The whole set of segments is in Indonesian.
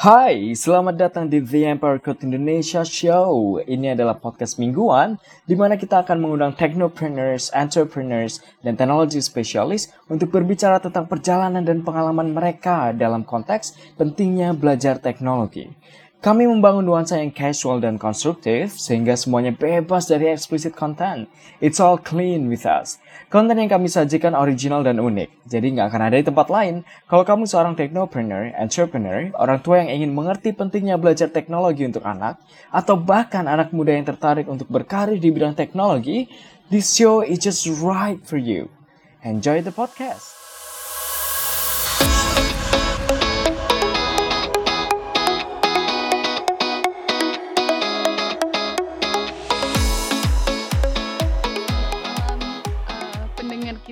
Hai, selamat datang di The Empire Code Indonesia Show. Ini adalah podcast mingguan di mana kita akan mengundang technopreneurs, entrepreneurs, dan teknologi spesialis untuk berbicara tentang perjalanan dan pengalaman mereka dalam konteks pentingnya belajar teknologi. Kami membangun nuansa yang casual dan konstruktif sehingga semuanya bebas dari explicit content. It's all clean with us. Konten yang kami sajikan original dan unik, jadi nggak akan ada di tempat lain. Kalau kamu seorang technopreneur, entrepreneur, orang tua yang ingin mengerti pentingnya belajar teknologi untuk anak, atau bahkan anak muda yang tertarik untuk berkarir di bidang teknologi, this show is just right for you. Enjoy the podcast.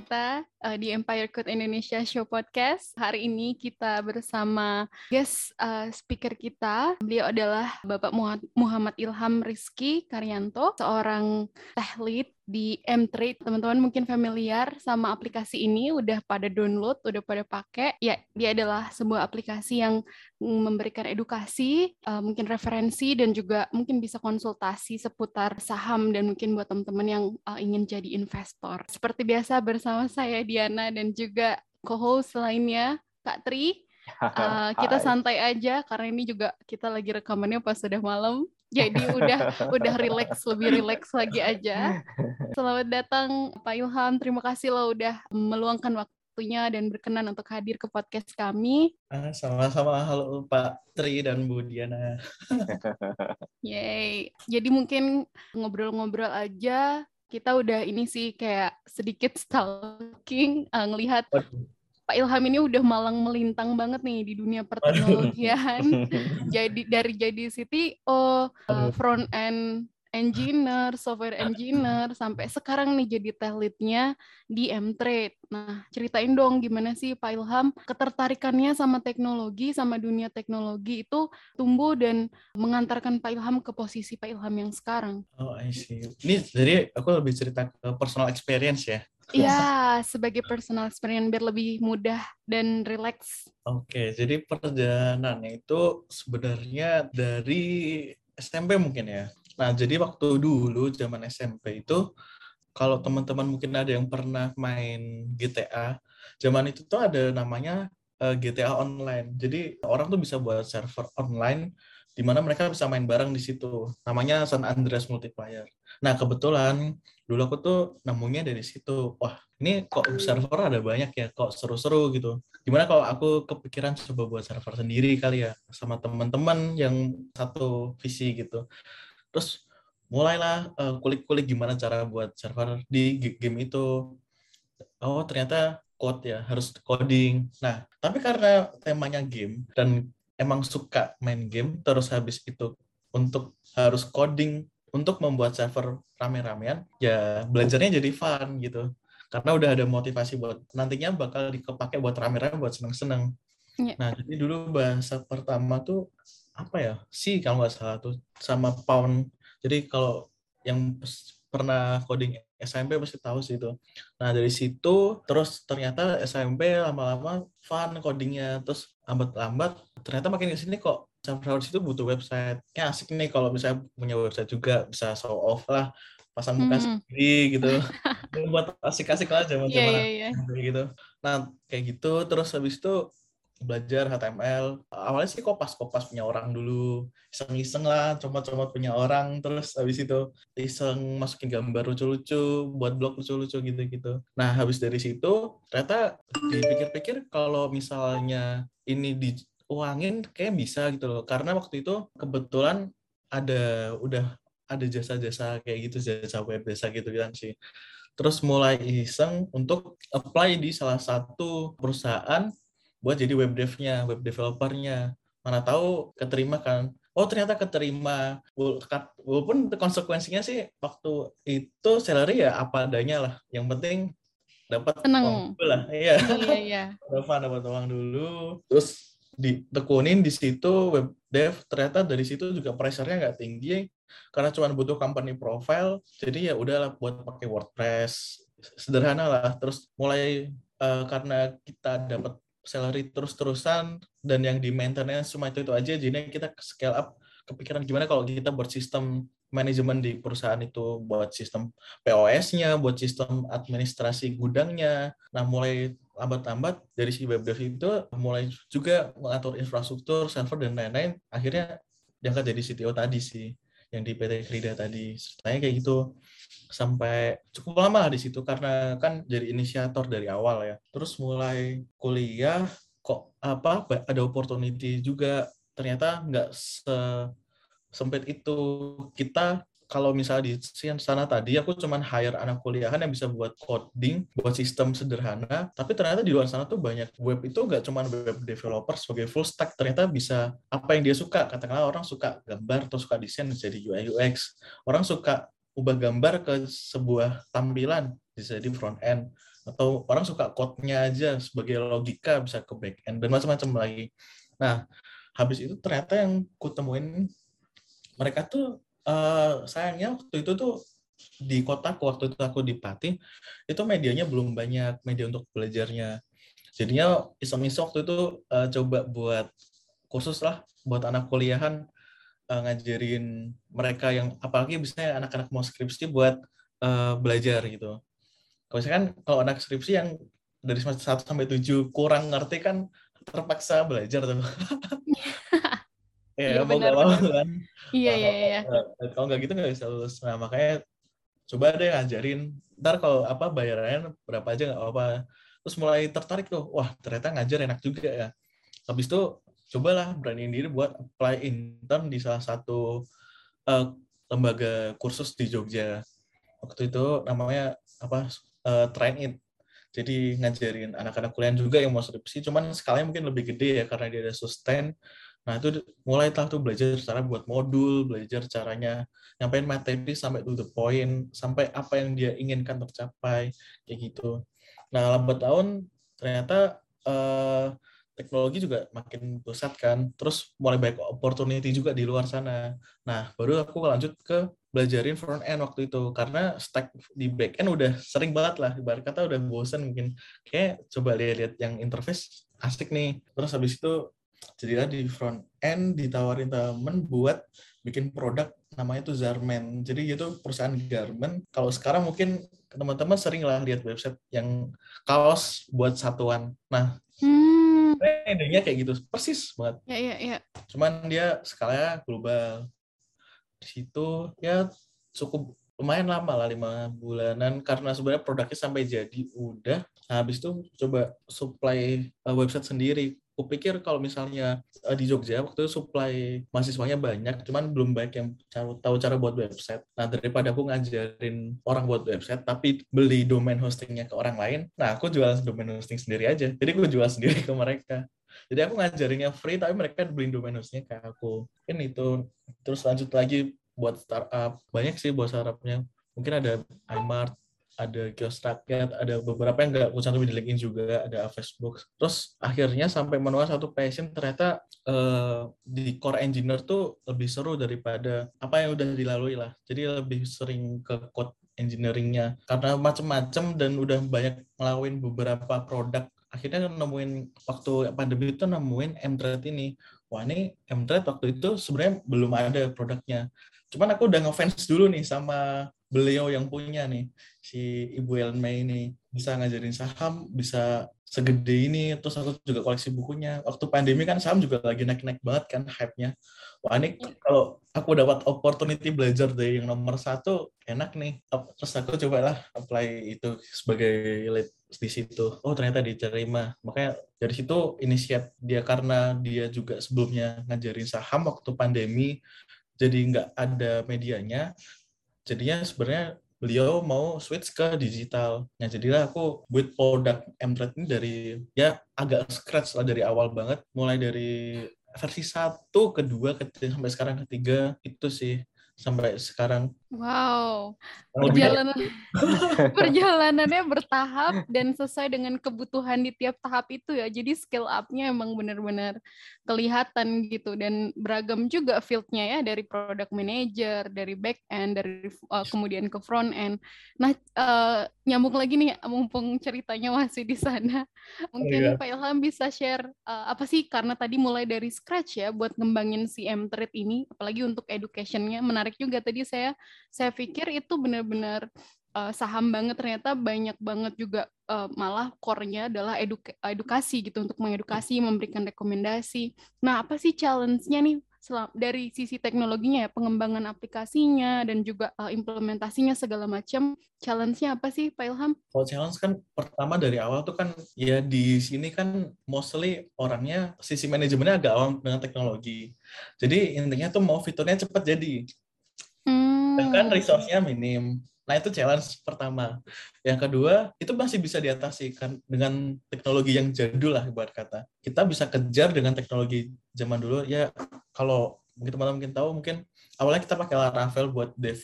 Kita uh, di Empire Code Indonesia Show Podcast. Hari ini kita bersama guest uh, speaker kita. Beliau adalah Bapak Muha- Muhammad Ilham Rizky Karyanto, seorang tech lead di M-Trade. Teman-teman mungkin familiar sama aplikasi ini, udah pada download, udah pada pakai. Ya, dia adalah sebuah aplikasi yang memberikan edukasi, uh, mungkin referensi, dan juga mungkin bisa konsultasi seputar saham dan mungkin buat teman-teman yang uh, ingin jadi investor. Seperti biasa bersama saya Diana dan juga co-host lainnya Kak Tri. Uh, kita Hai. santai aja karena ini juga kita lagi rekamannya pas sudah malam. Jadi udah udah relax lebih relax lagi aja. Selamat datang Pak Ilham. Terima kasih lo udah meluangkan waktunya dan berkenan untuk hadir ke podcast kami. Ah, Sama-sama, halo Pak Tri dan Bu Diana. Yay. Jadi mungkin ngobrol-ngobrol aja. Kita udah ini sih kayak sedikit stalking, uh, ngelihat Waduh. Pak Ilham ini udah malang melintang banget nih di dunia perteknologian. jadi dari jadi CTO, uh, Aduh. front end engineer, software engineer, sampai sekarang nih jadi tech lead-nya di M-Trade. Nah, ceritain dong gimana sih Pak Ilham ketertarikannya sama teknologi, sama dunia teknologi itu tumbuh dan mengantarkan Pak Ilham ke posisi Pak Ilham yang sekarang. Oh, I see. Ini jadi aku lebih cerita ke personal experience ya. Iya, sebagai personal experience biar lebih mudah dan relax. Oke, jadi perjalanannya itu sebenarnya dari SMP mungkin ya. Nah, jadi waktu dulu zaman SMP itu kalau teman-teman mungkin ada yang pernah main GTA, zaman itu tuh ada namanya eh, GTA Online. Jadi orang tuh bisa buat server online di mana mereka bisa main bareng di situ. Namanya San Andreas Multiplayer. Nah, kebetulan dulu aku tuh nemunya dari situ. Wah, ini kok server ada banyak ya, kok seru-seru gitu. Gimana kalau aku kepikiran coba buat server sendiri kali ya sama teman-teman yang satu visi gitu. Terus mulailah eh, kulik-kulik gimana cara buat server di game itu. Oh, ternyata code ya, harus coding. Nah, tapi karena temanya game dan emang suka main game, terus habis itu untuk harus coding untuk membuat server rame-ramean, ya belajarnya jadi fun gitu. Karena udah ada motivasi buat nantinya bakal dipakai buat rame-rame buat seneng-seneng. Iya. Nah, jadi dulu bahasa pertama tuh apa ya? sih kalau nggak salah tuh sama Pound. Jadi kalau yang pernah coding SMP pasti tahu sih itu. Nah, dari situ terus ternyata SMP lama-lama fun codingnya, terus lambat-lambat ternyata makin ke sini kok server situ butuh website. Ya asik nih kalau misalnya punya website juga bisa show off lah, pasang muka Hmm. sendiri gitu. Buat asik-asik Iya, zaman-zaman iya, iya. kayak gitu. Nah, kayak gitu terus habis itu belajar HTML. Awalnya sih kopas-kopas punya orang dulu. Iseng-iseng lah, comot-comot punya orang. Terus habis itu iseng masukin gambar lucu-lucu, buat blog lucu-lucu gitu-gitu. Nah, habis dari situ ternyata dipikir-pikir kalau misalnya ini diuangin kayak bisa gitu loh. Karena waktu itu kebetulan ada udah ada jasa-jasa kayak gitu, jasa web, jasa gitu kan sih terus mulai iseng untuk apply di salah satu perusahaan buat jadi web dev-nya, web developer-nya. Mana tahu keterima kan. Oh, ternyata keterima. Walaupun konsekuensinya sih waktu itu salary ya apa adanya lah. Yang penting dapat uang dulu lah. Iya, Iya, iya. dapat uang dulu. Terus ditekunin di situ web dev ternyata dari situ juga pressure-nya nggak tinggi karena cuma butuh company profile jadi ya udahlah buat pakai WordPress sederhana lah terus mulai eh, karena kita dapat salary terus-terusan dan yang di maintenance cuma itu itu aja jadi kita scale up kepikiran gimana kalau kita buat sistem manajemen di perusahaan itu buat sistem POS-nya, buat sistem administrasi gudangnya. Nah, mulai lambat-lambat dari si web dev itu mulai juga mengatur infrastruktur, server dan lain-lain. Akhirnya diangkat jadi CTO tadi sih yang di PT Krida tadi. Ceritanya kayak gitu sampai cukup lama lah di situ karena kan jadi inisiator dari awal ya. Terus mulai kuliah kok apa ada opportunity juga ternyata nggak se sempit itu kita kalau misalnya di sana tadi aku cuman hire anak kuliahan yang bisa buat coding, buat sistem sederhana, tapi ternyata di luar sana tuh banyak web itu nggak cuman web developer sebagai full stack, ternyata bisa apa yang dia suka. Katakanlah orang suka gambar atau suka desain jadi UI UX, orang suka ubah gambar ke sebuah tampilan bisa di front end, atau orang suka code-nya aja sebagai logika bisa ke back end dan macam-macam lagi. Nah, habis itu ternyata yang kutemuin mereka tuh uh, sayangnya waktu itu tuh di kotaku waktu itu aku di Pati itu medianya belum banyak media untuk belajarnya. Jadinya iseng-iseng waktu itu uh, coba buat kursus lah buat anak kuliahan uh, ngajarin mereka yang apalagi misalnya anak-anak mau skripsi buat uh, belajar gitu. Kalau misalkan kalau anak skripsi yang dari semester 1 sampai 7 kurang ngerti kan terpaksa belajar tuh Iya, ya, mau gak mau kan. Iya, iya, iya. Kalau nggak gitu nggak bisa lulus. Nah, makanya coba deh ngajarin. Ntar kalau apa bayarannya berapa aja nggak apa-apa. Terus mulai tertarik tuh, wah ternyata ngajar enak juga ya. Habis itu cobalah beraniin diri buat apply intern di salah satu uh, lembaga kursus di Jogja. Waktu itu namanya apa? Uh, Train It. Jadi ngajarin anak-anak kuliah juga yang mau skripsi, cuman skalanya mungkin lebih gede ya karena dia ada sustain Nah, itu mulai tahu tuh belajar cara buat modul, belajar caranya nyampein materi sampai to the point, sampai apa yang dia inginkan tercapai, kayak gitu. Nah, lambat tahun ternyata eh, teknologi juga makin pusat kan, terus mulai banyak opportunity juga di luar sana. Nah, baru aku lanjut ke belajarin front end waktu itu karena stack di back end udah sering banget lah ibarat kata udah bosan mungkin kayak coba lihat-lihat yang interface asik nih terus habis itu jadilah di front end ditawarin temen buat bikin produk namanya itu Zarman. Jadi itu perusahaan garment. Kalau sekarang mungkin teman-teman sering lah lihat website yang kaos buat satuan. Nah, hmm. idenya kayak gitu, persis banget. Ya, ya, ya. Cuman dia skalanya global. Di situ ya cukup lumayan lama lah lima bulanan karena sebenarnya produknya sampai jadi udah nah, habis itu coba supply uh, website sendiri kupikir kalau misalnya uh, di Jogja waktu itu supply mahasiswanya banyak, cuman belum banyak yang tahu cara buat website. Nah daripada aku ngajarin orang buat website, tapi beli domain hostingnya ke orang lain, nah aku jual domain hosting sendiri aja. Jadi aku jual sendiri ke mereka. Jadi aku ngajarinnya free, tapi mereka beli domain hostingnya ke aku. Ini itu. Terus lanjut lagi buat startup. Banyak sih buat startupnya. Mungkin ada iMart, ada kios rakyat, ada beberapa yang nggak usah di LinkedIn juga, ada Facebook. Terus akhirnya sampai menemukan satu passion ternyata uh, di core engineer tuh lebih seru daripada apa yang udah dilalui lah. Jadi lebih sering ke code engineeringnya karena macem-macem dan udah banyak ngelakuin beberapa produk akhirnya nemuin waktu pandemi itu nemuin Mtrade ini wah ini Mtrade waktu itu sebenarnya belum ada produknya cuman aku udah ngefans dulu nih sama beliau yang punya nih si Ibu Elme ini bisa ngajarin saham bisa segede ini terus aku juga koleksi bukunya. Waktu pandemi kan saham juga lagi naik-naik banget kan hype-nya. Wah ini iya. kalau aku dapat opportunity belajar dari yang nomor satu enak nih. Terus aku cobalah apply itu sebagai lead di situ. Oh ternyata diterima. Makanya dari situ inisiat dia karena dia juga sebelumnya ngajarin saham waktu pandemi jadi nggak ada medianya jadinya sebenarnya beliau mau switch ke digital. Nah, jadilah aku buat produk Mtrade ini dari ya agak scratch lah dari awal banget, mulai dari versi satu, kedua, ketiga, sampai sekarang ketiga itu sih sampai sekarang Wow, perjalanan perjalanannya bertahap dan sesuai dengan kebutuhan di tiap tahap itu ya. Jadi skill up-nya emang benar-benar kelihatan gitu dan beragam juga field-nya ya dari product manager, dari back end, dari uh, kemudian ke front end. Nah, uh, nyambung lagi nih mumpung ceritanya masih di sana. Mungkin iya. Pak Ilham bisa share uh, apa sih karena tadi mulai dari scratch ya buat ngembangin si M-Trade ini apalagi untuk education-nya menarik juga tadi saya saya pikir itu benar-benar uh, saham banget ternyata banyak banget juga uh, malah core-nya adalah eduka edukasi gitu untuk mengedukasi memberikan rekomendasi nah apa sih challenge-nya nih dari sisi teknologinya ya pengembangan aplikasinya dan juga uh, implementasinya segala macam challenge-nya apa sih Pak Ilham? Kalau challenge kan pertama dari awal tuh kan ya di sini kan mostly orangnya sisi manajemennya agak awam dengan teknologi. Jadi intinya tuh mau fiturnya cepat jadi. Hmm. kan resource-nya minim. Nah, itu challenge pertama. Yang kedua, itu masih bisa diatasi kan dengan teknologi yang jadul lah buat kata. Kita bisa kejar dengan teknologi zaman dulu ya kalau mungkin teman-teman mungkin tahu mungkin awalnya kita pakai Laravel buat dev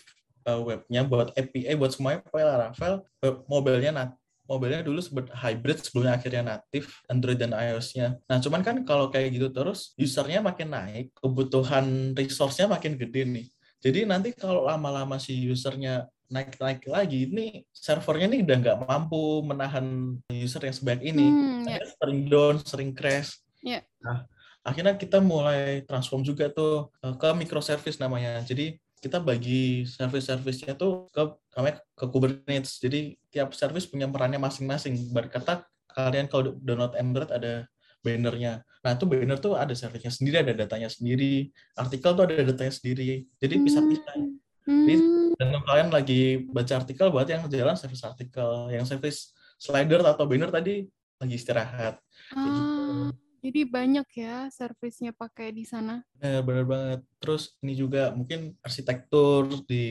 uh, webnya, buat API, buat semuanya pakai Laravel. Web mobilenya nat mobilnya dulu sebut hybrid sebelumnya akhirnya natif Android dan iOS-nya. Nah, cuman kan kalau kayak gitu terus usernya makin naik, kebutuhan resource-nya makin gede nih. Jadi nanti kalau lama-lama si usernya naik-naik lagi, ini servernya ini udah nggak mampu menahan user yang sebaik ini. Hmm, yeah. Sering down, sering crash. Yeah. Nah, akhirnya kita mulai transform juga tuh ke microservice namanya. Jadi kita bagi service-service-nya tuh ke namanya ke Kubernetes. Jadi tiap service punya perannya masing-masing. Berkata kalian kalau download Android ada bannernya. Nah, itu banner tuh ada servisnya sendiri, ada datanya sendiri. Artikel tuh ada datanya sendiri. Jadi bisa pisah. Jadi, dan kalian lagi baca artikel buat yang jalan service artikel, yang service slider atau banner tadi lagi istirahat. Ah, gitu. Jadi banyak ya servisnya pakai di sana. Benar, benar banget. Terus ini juga mungkin arsitektur di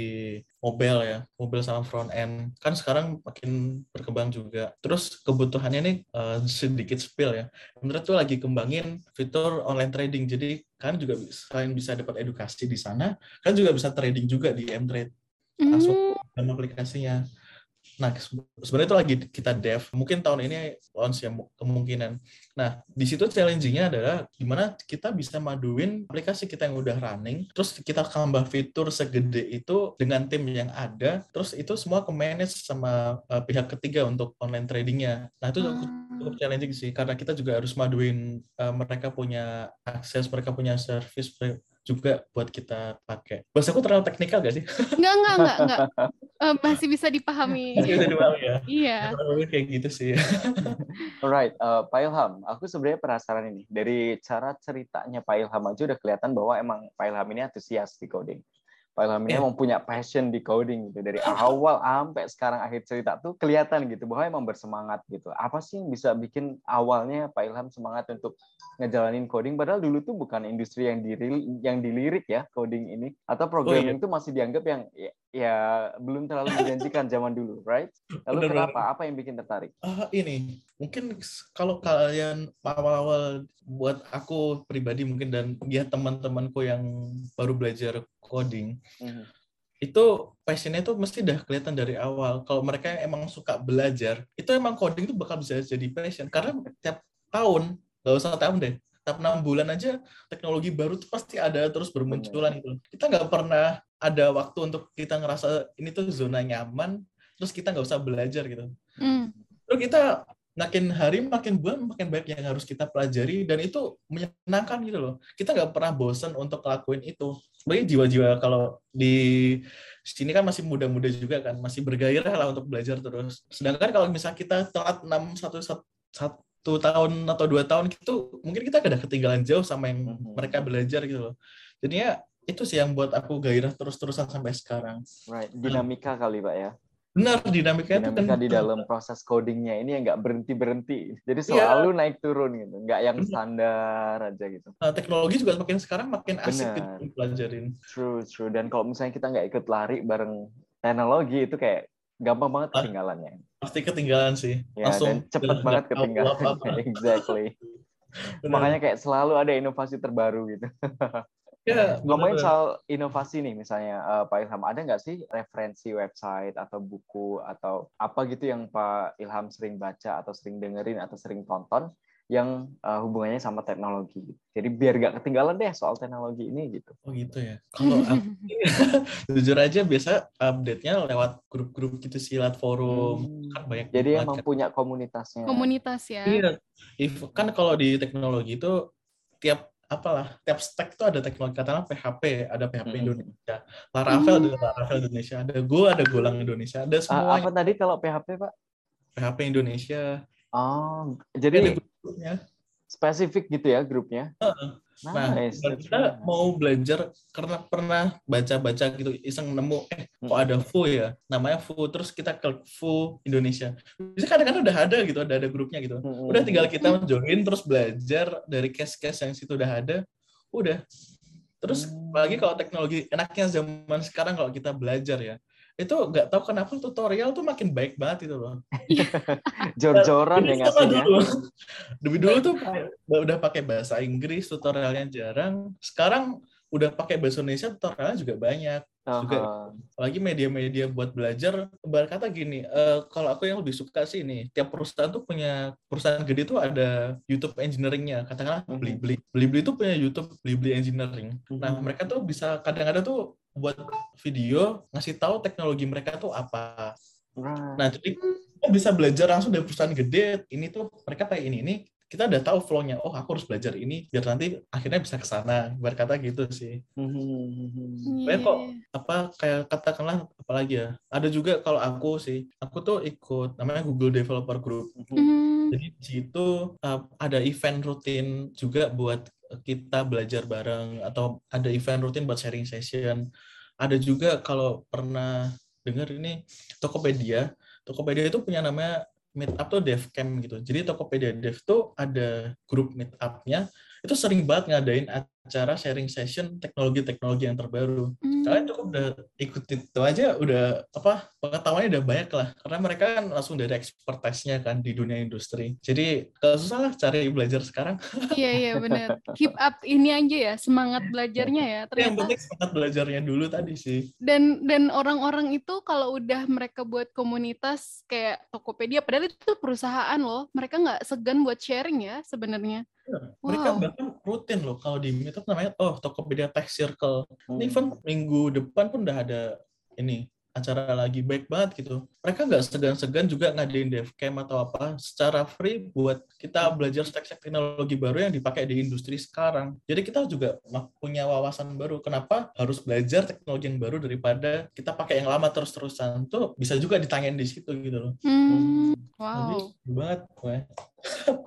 mobile ya, mobile sama front end. Kan sekarang makin berkembang juga. Terus kebutuhannya ini uh, sedikit spill ya. Menurut tuh lagi kembangin fitur online trading. Jadi kan juga selain bisa dapat edukasi di sana, kan juga bisa trading juga di M-Trade. Langsung dalam aplikasinya. Nah, sebenarnya itu lagi kita dev. Mungkin tahun ini launch ya kemungkinan. Nah, di situ challenging-nya adalah gimana kita bisa maduin aplikasi kita yang udah running, terus kita tambah fitur segede itu dengan tim yang ada, terus itu semua ke manage sama uh, pihak ketiga untuk online tradingnya. Nah, itu cukup, cukup challenging sih, karena kita juga harus maduin uh, mereka punya akses, mereka punya service juga buat kita pakai. Bahasa aku terlalu teknikal gak sih? Enggak, enggak, enggak, enggak. Uh, masih bisa dipahami. Masih bisa dipahami ya? Iya. kayak gitu sih. Alright, uh, Pak Ilham, aku sebenarnya penasaran ini. Dari cara ceritanya Pak Ilham aja udah kelihatan bahwa emang Pak Ilham ini antusias di coding. Pak Ilham ini emang punya passion di coding gitu dari awal sampai sekarang akhir cerita tuh kelihatan gitu bahwa emang bersemangat gitu. Apa sih yang bisa bikin awalnya Pak Ilham semangat untuk ngejalanin coding padahal dulu tuh bukan industri yang diril yang dilirik ya coding ini atau programming itu oh, iya. masih dianggap yang ya, ya belum terlalu menjanjikan zaman dulu, right? Lalu Bener kenapa? Apa yang bikin tertarik? Uh, ini mungkin kalau kalian awal-awal buat aku pribadi mungkin dan dia teman-temanku yang baru belajar coding mm-hmm. itu passionnya itu mesti udah kelihatan dari awal. Kalau mereka yang emang suka belajar itu emang coding itu bakal bisa jadi passion. Karena tiap tahun gak usah tahun deh tiap enam bulan aja teknologi baru tuh pasti ada terus bermunculan gitu kita nggak pernah ada waktu untuk kita ngerasa ini tuh zona nyaman terus kita nggak usah belajar gitu. Mm. terus kita makin hari makin bulan makin banyak yang harus kita pelajari dan itu menyenangkan gitu loh. Kita nggak pernah bosan untuk ngelakuin itu. Sebagai jiwa-jiwa kalau di sini kan masih muda-muda juga kan masih bergairah lah untuk belajar terus. Sedangkan kalau misalnya kita telat enam satu satu tahun atau dua tahun gitu mungkin kita udah ketinggalan jauh sama yang mm-hmm. mereka belajar gitu loh. Jadinya itu sih yang buat aku gairah terus-terusan sampai sekarang. Right dinamika kali pak ya Benar, dinamika, dinamika itu kan di dalam proses codingnya ini yang nggak berhenti berhenti. Jadi iya. selalu yeah. naik turun gitu, nggak yang standar aja gitu. Uh, teknologi juga makin sekarang makin asik gitu pelajarin. True, true. Dan kalau misalnya kita nggak ikut lari bareng teknologi itu kayak gampang banget ah, ketinggalannya. Pasti ketinggalan sih. Ya, Langsung dan cepet banget ketinggalan. exactly. Benar. Makanya kayak selalu ada inovasi terbaru gitu. Ya, Ngomongin soal inovasi nih, misalnya eh, Pak Ilham, ada nggak sih referensi website atau buku atau apa gitu yang Pak Ilham sering baca atau sering dengerin atau sering tonton yang eh, hubungannya sama teknologi? Jadi biar nggak ketinggalan deh soal teknologi ini gitu. Oh gitu ya. Kalau jujur aja biasa update-nya lewat grup-grup gitu sih, lewat forum. Hmm. Kan banyak Jadi emang kan. punya komunitasnya. Komunitas ya. Iya. If, kan kalau di teknologi itu tiap apalah tiap stack itu ada teknologi katakanlah PHP ada PHP Hmm. Indonesia Laravel ada Laravel Indonesia ada Go ada Golang Indonesia ada semua apa tadi kalau PHP Pak? PHP Indonesia Oh, Ini ada jadi grupnya spesifik gitu ya grupnya? Nah Nice. dan kita mau belajar karena pernah baca-baca gitu iseng nemu eh kok ada Fu ya? Namanya Fu terus kita klik Fu Indonesia. Bisa kadang-kadang udah ada gitu ada ada grupnya gitu. Udah tinggal kita join terus belajar dari case-case yang situ udah ada udah. Terus Hmm. apalagi kalau teknologi enaknya zaman sekarang kalau kita belajar ya itu nggak tahu kenapa tutorial tuh makin baik banget itu loh. Jor-joran ya ngasihnya. dulu. Dulu dulu tuh udah pakai bahasa Inggris tutorialnya jarang. Sekarang udah pakai bahasa Indonesia tutorialnya juga banyak. Juga apalagi media-media buat belajar ibarat kata gini eh, kalau aku yang lebih suka sih ini tiap perusahaan tuh punya perusahaan gede tuh ada YouTube engineeringnya. Katakanlah Mhm. Blibli Blibli itu punya YouTube Blibli engineering. Nah Mhm. mereka tuh bisa kadang-kadang tuh buat video ngasih tahu teknologi mereka tuh apa Right. nah jadi kita bisa belajar langsung dari perusahaan gede ini tuh mereka kayak ini ini kita udah tahu flow-nya oh aku harus belajar ini biar nanti akhirnya bisa ke sana ibarat kata gitu sih Mhm. Banyak kok apa kayak katakanlah apalagi ya ada juga kalau aku sih aku tuh ikut namanya Google Developer Group Hmm. jadi di situ uh, ada event rutin juga buat kita belajar bareng atau ada event rutin buat sharing session. Ada juga kalau pernah dengar ini Tokopedia. Tokopedia itu punya namanya Meetup tuh DevCamp gitu. Jadi Tokopedia Dev tuh ada grup meetupnya. Itu sering banget ngadain acara sharing session teknologi-teknologi yang terbaru Hmm. kalian cukup udah ikutin itu aja udah apa pengetahuannya udah banyak lah karena mereka kan langsung dari expertise-nya kan di dunia industri jadi kalau susah lah cari belajar sekarang Iya iya benar. Keep up ini aja ya semangat belajarnya ya. yang Ternyata penting semangat belajarnya dulu tadi sih dan dan orang-orang itu kalau udah mereka buat komunitas kayak Tokopedia padahal itu perusahaan loh mereka nggak segan buat sharing ya sebenarnya mereka Wow. bahkan rutin loh kalau di meetup namanya oh Tokopedia Tech Circle Hmm. Ini event minggu depan pun udah ada ini acara lagi baik banget gitu. Mereka nggak segan-segan juga ngadain devcamp atau apa secara free buat kita belajar stack-stack teknologi baru yang dipakai di industri sekarang. Jadi kita juga punya wawasan baru. Kenapa harus belajar teknologi yang baru daripada kita pakai yang lama terus-terusan? Tuh bisa juga ditanyain di situ gitu loh. Hmm, Jadi wow seru banget gue.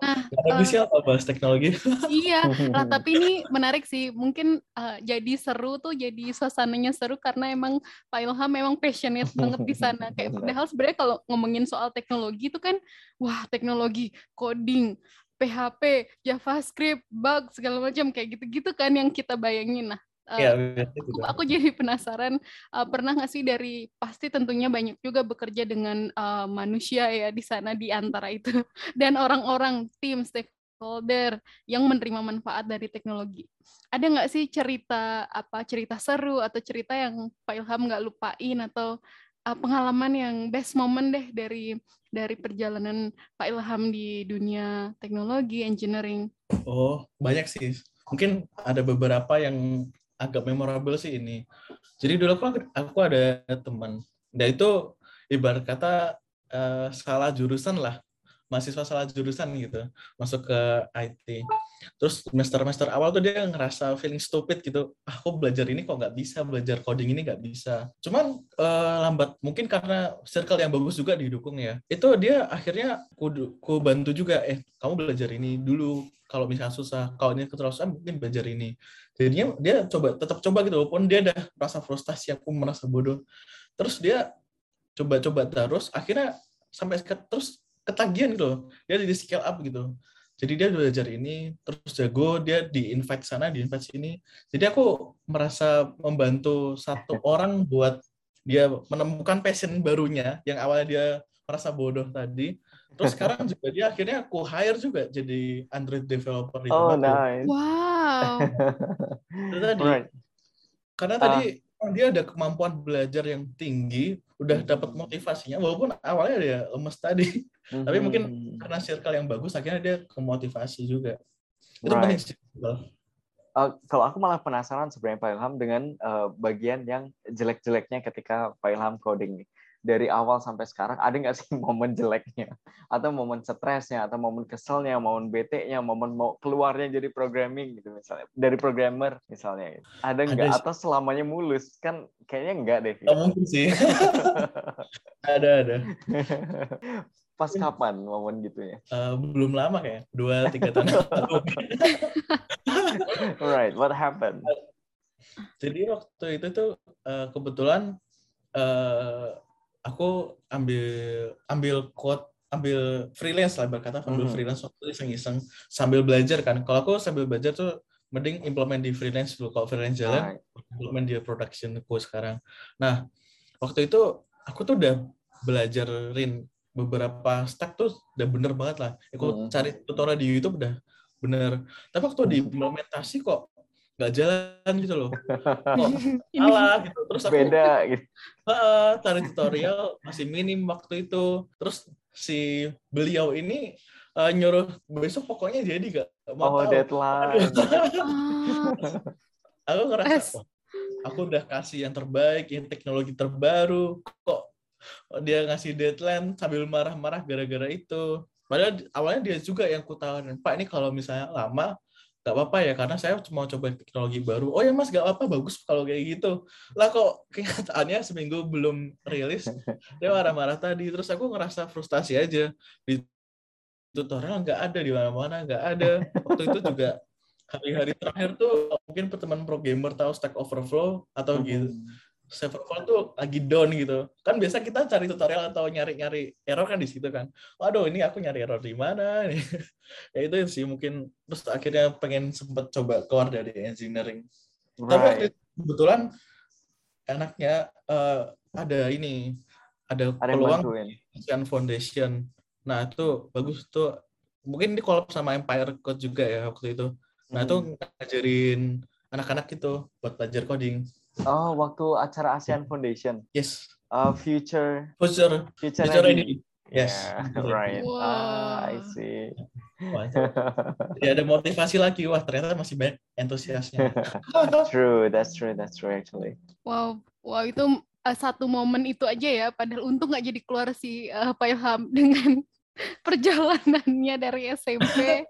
Nah, Gak ada eh, apa bahas teknologi. iya. Lah tapi ini menarik sih. Mungkin eh, jadi seru tuh jadi suasananya seru karena emang Pak Ilham memang passionate banget di sana. Kayak padahal sebenarnya kalau ngomongin soal teknologi itu kan wah teknologi coding PHP JavaScript bug segala macam kayak gitu-gitu kan yang kita bayangin. Nah biasanya aku, gitu. aku jadi penasaran uh, pernah nggak sih dari pasti tentunya banyak juga bekerja dengan uh, manusia ya di sana di antara itu dan orang-orang tim stakeholder yang menerima manfaat dari teknologi ada nggak sih cerita apa cerita seru atau cerita yang Pak Ilham nggak lupain atau uh, pengalaman yang best moment deh dari dari perjalanan Pak Ilham di dunia teknologi engineering Oh, banyak sih. Mungkin ada beberapa yang agak memorable sih ini. Jadi dulu aku aku ada teman. Nah itu ibarat kata eh, salah jurusan lah. Mahasiswa salah jurusan gitu. Masuk ke IT. Terus semester-semester awal tuh dia ngerasa feeling stupid gitu. Ah, aku belajar ini kok nggak bisa, belajar coding ini nggak bisa. Cuman eh, lambat, mungkin karena circle yang bagus juga didukung ya. Itu dia akhirnya ku, ku bantu juga, eh kamu belajar ini dulu. Kalau misalnya susah, kalau ini keterusan mungkin belajar ini. Jadinya dia coba tetap coba gitu, walaupun dia udah merasa frustasi, aku merasa bodoh. Terus dia coba-coba terus, akhirnya sampai terus ketagihan gitu loh. Dia jadi scale up gitu. Jadi dia belajar ini, terus jago, dia di invite sana, di invite sini. Jadi aku merasa membantu satu orang buat dia menemukan passion barunya yang awalnya dia merasa bodoh tadi. Terus sekarang juga dia akhirnya aku hire juga jadi Android developer di Oh, tempatku. nice. wow. Itu tadi. Right. Karena Ah. tadi oh, dia ada kemampuan belajar yang tinggi, udah dapat motivasinya, walaupun awalnya dia lemes tadi. Tapi mungkin Mhm. Karena circle yang bagus, akhirnya dia kemotivasi juga. Itu Right. penting sih. Uh, kalau aku malah penasaran sebenarnya Pak Ilham dengan uh, bagian yang jelek-jeleknya ketika Pak Ilham coding nih. Dari awal sampai sekarang ada nggak sih momen jeleknya, atau momen stresnya, atau momen keselnya, momen bete-nya, momen mau keluarnya jadi programming gitu misalnya, dari programmer misalnya. Gitu. Ada nggak? Atau selamanya mulus? Kan kayaknya enggak deh. Nggak mungkin sih. ada, ada. Pas kapan momen gitu ya? Eh, belum lama kayak, dua, tiga tahun lalu. Right, what happened? Jadi waktu itu tuh eh, kebetulan eh, aku ambil ambil quote ambil freelance lah berkata ambil Mhm. freelance waktu iseng-iseng sambil belajar kan. Kalau aku sambil belajar tuh mending implement di freelance dulu. Kalau freelance jalan, Right. implement di production aku sekarang. Nah, waktu itu aku tuh udah belajarin beberapa step tuh udah bener banget lah. Aku Mhm. cari tutorial di YouTube udah bener. Tapi waktu diimplementasi kok nggak jalan gitu loh. Salah gitu. Terus aku Beda gitu. Heeh, cari tutorial masih minim waktu itu. Terus si beliau ini eh, nyuruh besok pokoknya jadi gak mau Oh, tahu. deadline. Ah, Aku ngerasa "Wah, aku udah kasih yang terbaik, yang teknologi terbaru, kok dia ngasih deadline sambil marah-marah gara-gara itu. Padahal awalnya dia juga yang kutawarin, Pak ini kalau misalnya lama nggak apa-apa ya karena saya cuma coba teknologi baru. Oh ya mas nggak apa-apa bagus kalau kayak gitu. Lah kok kenyataannya seminggu belum rilis dia marah-marah tadi. Terus aku ngerasa frustasi aja di tutorial nggak ada di mana-mana nggak ada. Waktu itu juga hari-hari terakhir tuh mungkin teman pro gamer tahu Stack Overflow atau gitu. Serverflow tuh lagi down gitu. Kan biasa kita cari tutorial atau nyari-nyari error kan di situ kan. Waduh, ini aku nyari error di mana nih. ya itu sih mungkin terus akhirnya pengen sempet coba keluar dari engineering. Tapi Right. itu kebetulan enaknya eh, ada ini ada, Ada peluang. ASEAN Foundation. Nah, itu bagus tuh. Mungkin ini collab sama Empire Code juga ya waktu itu. Nah, itu ngajarin anak-anak gitu buat belajar coding. Oh, waktu acara ASEAN Foundation. Yes. Uh, future Future, future, future ready. Yes. Yeah, right. Ah, I Wow. see. Wah. Jadi ada motivasi lagi. Wah, ternyata masih banyak entusiasnya. true, that's true, that's true actually. wow, wow itu uh, satu momen itu aja ya. Padahal untung nggak jadi keluar si uh, Pak Ilham dengan perjalanannya dari SMP.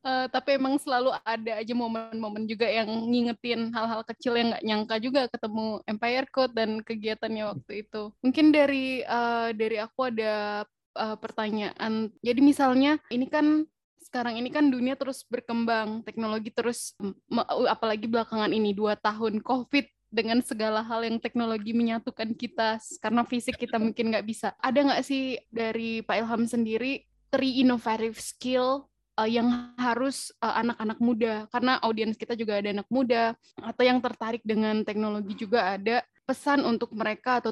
Uh, tapi emang selalu ada aja momen-momen juga yang ngingetin hal-hal kecil yang nggak nyangka juga ketemu Empire Code dan kegiatannya waktu itu. Mungkin dari uh, dari aku ada uh, pertanyaan. Jadi misalnya ini kan sekarang ini kan dunia terus berkembang, teknologi terus me- apalagi belakangan ini dua tahun COVID dengan segala hal yang teknologi menyatukan kita karena fisik kita mungkin nggak bisa. Ada nggak sih dari Pak Ilham sendiri three innovative skill uh, yang harus uh, anak-anak muda. Karena audiens kita juga ada anak muda atau yang tertarik dengan teknologi juga ada. Pesan untuk mereka atau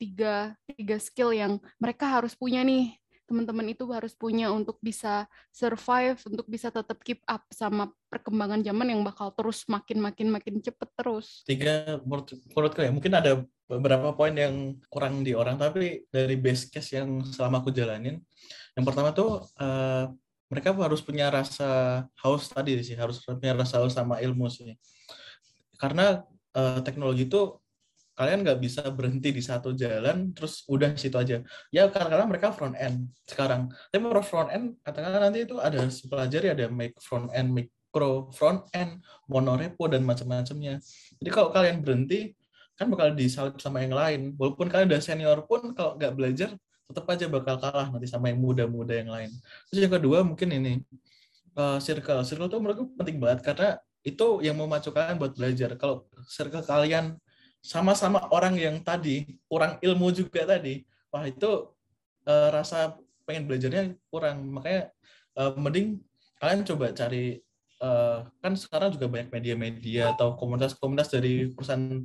tiga tiga skill yang mereka harus punya nih. Teman-teman itu harus punya untuk bisa survive untuk bisa tetap keep up sama perkembangan zaman yang bakal terus makin makin makin cepet terus. Tiga, menurut, menurutku ya, mungkin ada beberapa poin yang kurang di orang, tapi dari base case yang selama aku jalanin, yang pertama tuh eh, mereka harus punya rasa haus tadi sih, harus punya rasa haus sama ilmu sih. Karena eh, teknologi itu kalian nggak bisa berhenti di satu jalan terus udah situ aja. Ya karena mereka front end sekarang. Tapi menurut front end katakanlah nanti itu ada pelajari ada make front end micro front end monorepo dan macam-macamnya. Jadi kalau kalian berhenti kan bakal disalip sama yang lain. Walaupun kalian udah senior pun kalau nggak belajar tetap aja bakal kalah nanti sama yang muda-muda yang lain. Terus yang kedua mungkin ini uh, circle. Circle itu menurutku penting banget karena itu yang memacu kalian buat belajar. Kalau circle kalian sama-sama orang yang tadi kurang ilmu juga tadi wah itu uh, rasa pengen belajarnya kurang. Makanya uh, mending kalian coba cari uh, kan sekarang juga banyak media-media atau komunitas-komunitas dari perusahaan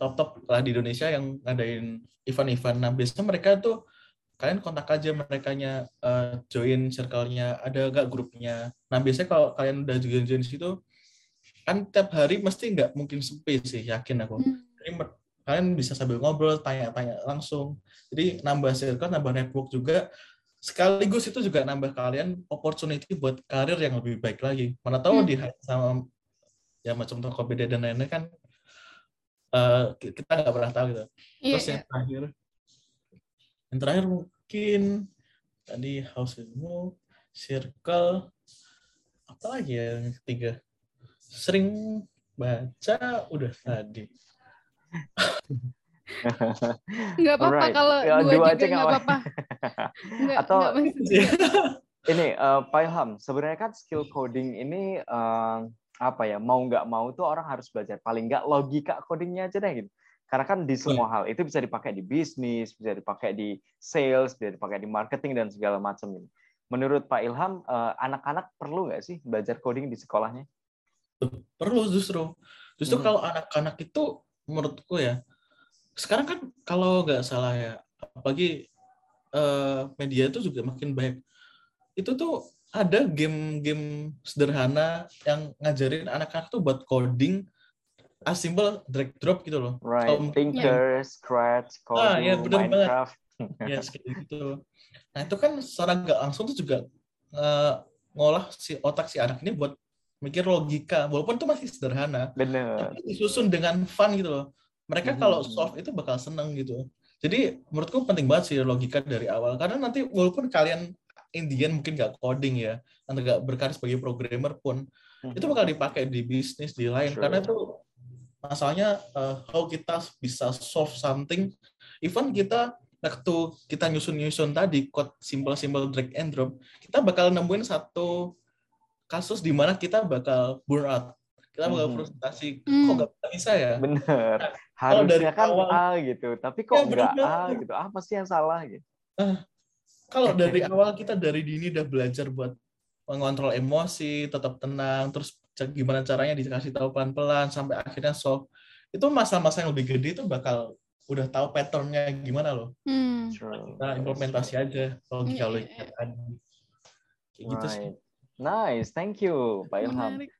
top-top lah di Indonesia yang ngadain event-event. Nah biasanya mereka tuh kalian kontak aja merekanya uh, join circle-nya ada gak grupnya? Nah biasanya kalau kalian udah join join situ kan tiap hari mesti nggak mungkin sepi sih yakin aku. Hmm. jadi kalian bisa sambil ngobrol tanya-tanya langsung. Jadi nambah circle nambah network juga. Sekaligus itu juga nambah kalian opportunity buat karir yang lebih baik lagi. Mana tahu Hmm. di sama ya macam Tokopedia dan lain-lain kan eh, kita nggak pernah tahu gitu Iya, terus iya. yang terakhir yang terakhir mungkin tadi house ilmu circle apa lagi ya yang ketiga sering baca udah tadi Nggak apa-apa Alright. kalau Ya, dua, dua aja nggak apa-apa. Atau- nggak Ini eh, Pak Ilham, sebenarnya kan skill coding ini eh, apa ya mau nggak mau tuh orang harus belajar paling nggak logika codingnya aja deh gitu. Karena kan di semua hal itu bisa dipakai di bisnis, bisa dipakai di sales, bisa dipakai di marketing dan segala macam ini. Menurut Pak Ilham, eh, anak-anak perlu nggak sih belajar coding di sekolahnya? perlu justru justru Hmm. kalau anak-anak itu menurutku ya sekarang kan kalau nggak salah ya apalagi eh, media itu juga makin banyak itu tuh ada game-game sederhana yang ngajarin anak-anak tuh buat coding as simple drag drop gitu loh Right, Kalau- Tinker, Scratch, Ah, Coding, ya, bener banget. Minecraft. ya kayak gitu nah itu kan secara nggak langsung tuh juga eh, ngolah si otak si anak ini buat mikir logika walaupun itu masih sederhana Bener. tapi disusun dengan fun gitu loh. Mereka Mhm. kalau solve itu bakal seneng gitu. Jadi menurutku penting banget sih logika dari awal karena nanti walaupun kalian Indian mungkin nggak coding ya atau nggak berkarir sebagai programmer pun itu bakal dipakai di bisnis di lain Sure. karena itu masalahnya eh, how kita bisa solve something even kita waktu kita nyusun-nyusun tadi code simple-simple drag and drop kita bakal nemuin satu kasus di mana kita bakal burn out kita bakal Mhm. frustasi Hmm. kok nggak bisa ya Bener. kalau dari Harusnya kan awal- A gitu, tapi kok Ya, nggak A banget. gitu. Apa sih yang salah gitu? Kalau dari awal kita dari dini udah belajar buat mengontrol emosi, tetap tenang, terus gimana caranya dikasih tahu pelan-pelan sampai akhirnya solve. Itu masa-masa yang lebih gede itu bakal udah tahu patternnya gimana loh. Hmm. Kita implementasi aja logika Iya, iya, logika tadi. Kayak gitu sih. Right. Nice, thank you, Pak Ilham. Menarik.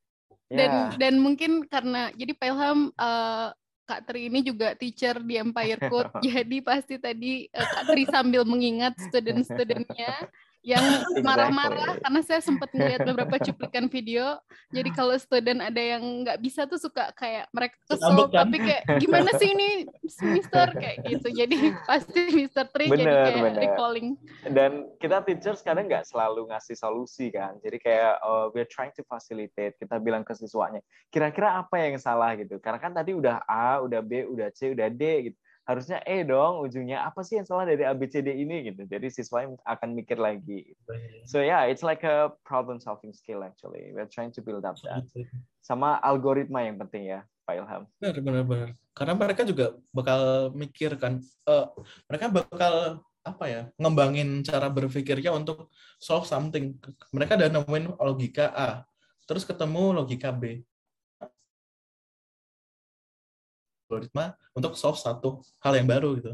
Dan dan mungkin karena jadi Pak Ilham eh, Kak Tri ini juga teacher di Empire Code, jadi pasti tadi eh, Kak Tri sambil mengingat student-studentnya yang marah-marah Exactly. karena saya sempat melihat beberapa cuplikan video. Jadi kalau student ada yang nggak bisa tuh suka kayak mereka kesel kan? tapi kayak gimana sih ini Mister kayak gitu. Jadi pasti Mister Tri jadi kayak bener. recalling. dan kita teachers kadang nggak selalu ngasih solusi kan. Jadi kayak uh, we're trying to facilitate. Kita bilang ke siswanya, kira-kira apa yang salah gitu. Karena kan tadi udah A, udah B, udah C, udah D gitu. Harusnya E dong ujungnya. Apa sih yang salah dari A, B, C, D ini gitu. Jadi siswanya akan mikir lagi. So yeah, it's like a problem solving skill actually. We're trying to build up that. Gitu. Sama algoritma yang penting ya, Pak Ilham. Benar, benar, benar. Karena mereka juga bakal mikir kan, eh, mereka bakal apa ya, ngembangin cara berpikirnya untuk solve something. Mereka udah nemuin logika A, terus ketemu logika B. Algoritma untuk solve satu hal yang baru gitu.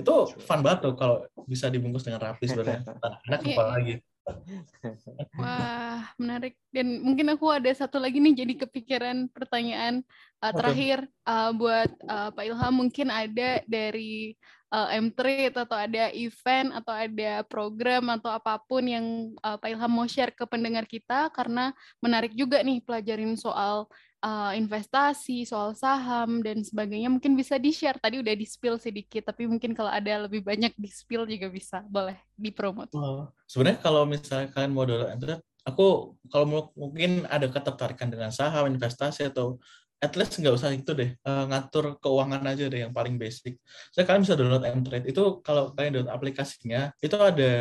Itu fun banget tuh kalau bisa dibungkus dengan rapi sebenarnya. Anak-anak Iya. apalagi. Wah, menarik. Dan mungkin aku ada satu lagi nih jadi kepikiran pertanyaan uh, terakhir uh, buat uh, Pak Ilham mungkin ada dari uh, M-Trade atau ada event atau ada program atau apa pun yang uh, Pak Ilham mau share ke pendengar kita karena menarik juga nih pelajarin soal uh, investasi, soal saham dan sebagainya mungkin bisa di-share. Tadi udah di-spill sedikit, tapi mungkin kalau ada lebih banyak di-spill juga bisa. Boleh dipromot. Oh, sebenarnya kalau misalnya kalian mau internet, aku kalau mungkin ada ketertarikan dengan saham, investasi atau at least nggak usah itu deh, eh, ngatur keuangan aja deh yang paling basic. Saya kalian bisa download M-Trade. Itu kalau kalian download aplikasinya, itu ada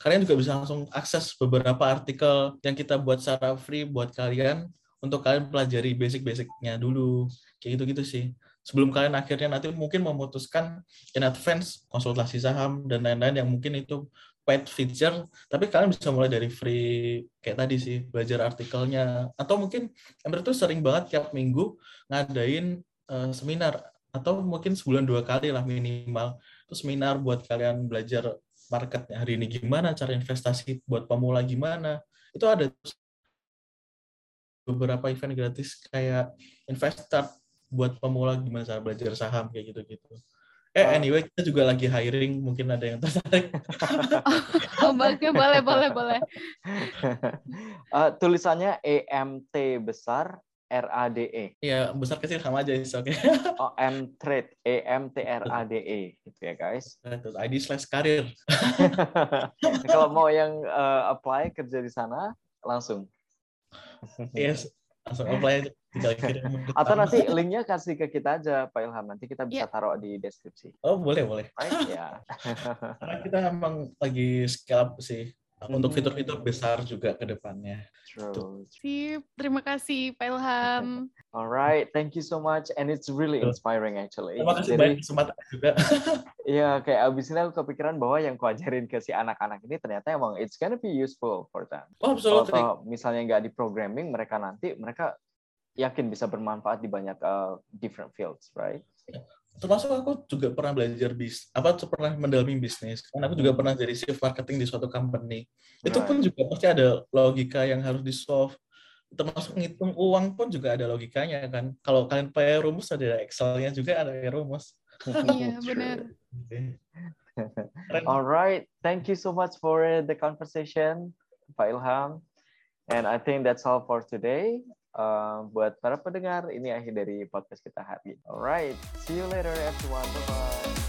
kalian juga bisa langsung akses beberapa artikel yang kita buat secara free buat kalian untuk kalian pelajari basic-basicnya dulu. Kayak gitu-gitu sih. Sebelum kalian akhirnya nanti mungkin memutuskan in advance konsultasi saham dan lain-lain yang mungkin itu paid feature, tapi kalian bisa mulai dari free kayak tadi sih, belajar artikelnya atau mungkin Ember tuh sering banget tiap minggu ngadain eh, seminar atau mungkin sebulan dua kali lah minimal. Itu seminar buat kalian belajar marketnya hari ini gimana, cara investasi buat pemula gimana. Itu ada beberapa event gratis kayak Investart buat pemula gimana cara belajar saham kayak gitu-gitu. Eh Ah. anyway kita juga lagi hiring mungkin ada yang tertarik. Oh, oke, boleh, boleh, boleh. Eh, tulisannya EMT besar RADE. ya besar kecil sama aja is oke. Oh, M trade E M T R A D E gitu ya guys. ID slash karir. Kalau mau yang eh, apply kerja di sana langsung. Yes, langsung apply aja. Tinggal kirim Atau nanti linknya kasih ke kita aja Pak Ilham. Nanti kita bisa Iya. taruh di deskripsi. Oh boleh boleh. Right? Ya. Karena kita emang lagi scale up sih untuk Hmm. fitur-fitur besar juga ke depannya. True. Sip, terima kasih Pak Ilham. Alright, thank you so much, and it's really inspiring actually. Terima kasih Jadi, banyak kesempatan juga. Iya, kayak abis ini aku kepikiran bahwa yang kuajarin ke si anak-anak ini ternyata emang it's gonna be useful for them. Oh, Kalau absolutely. toh misalnya nggak di programming, mereka nanti mereka yakin bisa bermanfaat di banyak uh, different fields, right? Termasuk aku juga pernah belajar bis, apa tuh pernah mendalami bisnis. Karena aku juga pernah jadi chief marketing di suatu company. Itu pun juga pasti ada logika yang harus di solve. Termasuk ngitung uang pun juga ada logikanya kan. Kalau kalian pakai rumus ada Excel-nya juga ada rumus. Iya, benar. Alright, thank you so much for the conversation, Pak Ilham. And I think that's all for today. Uh, buat para pendengar, ini akhir dari podcast kita hari ini. Alright, see you later everyone. Bye-bye.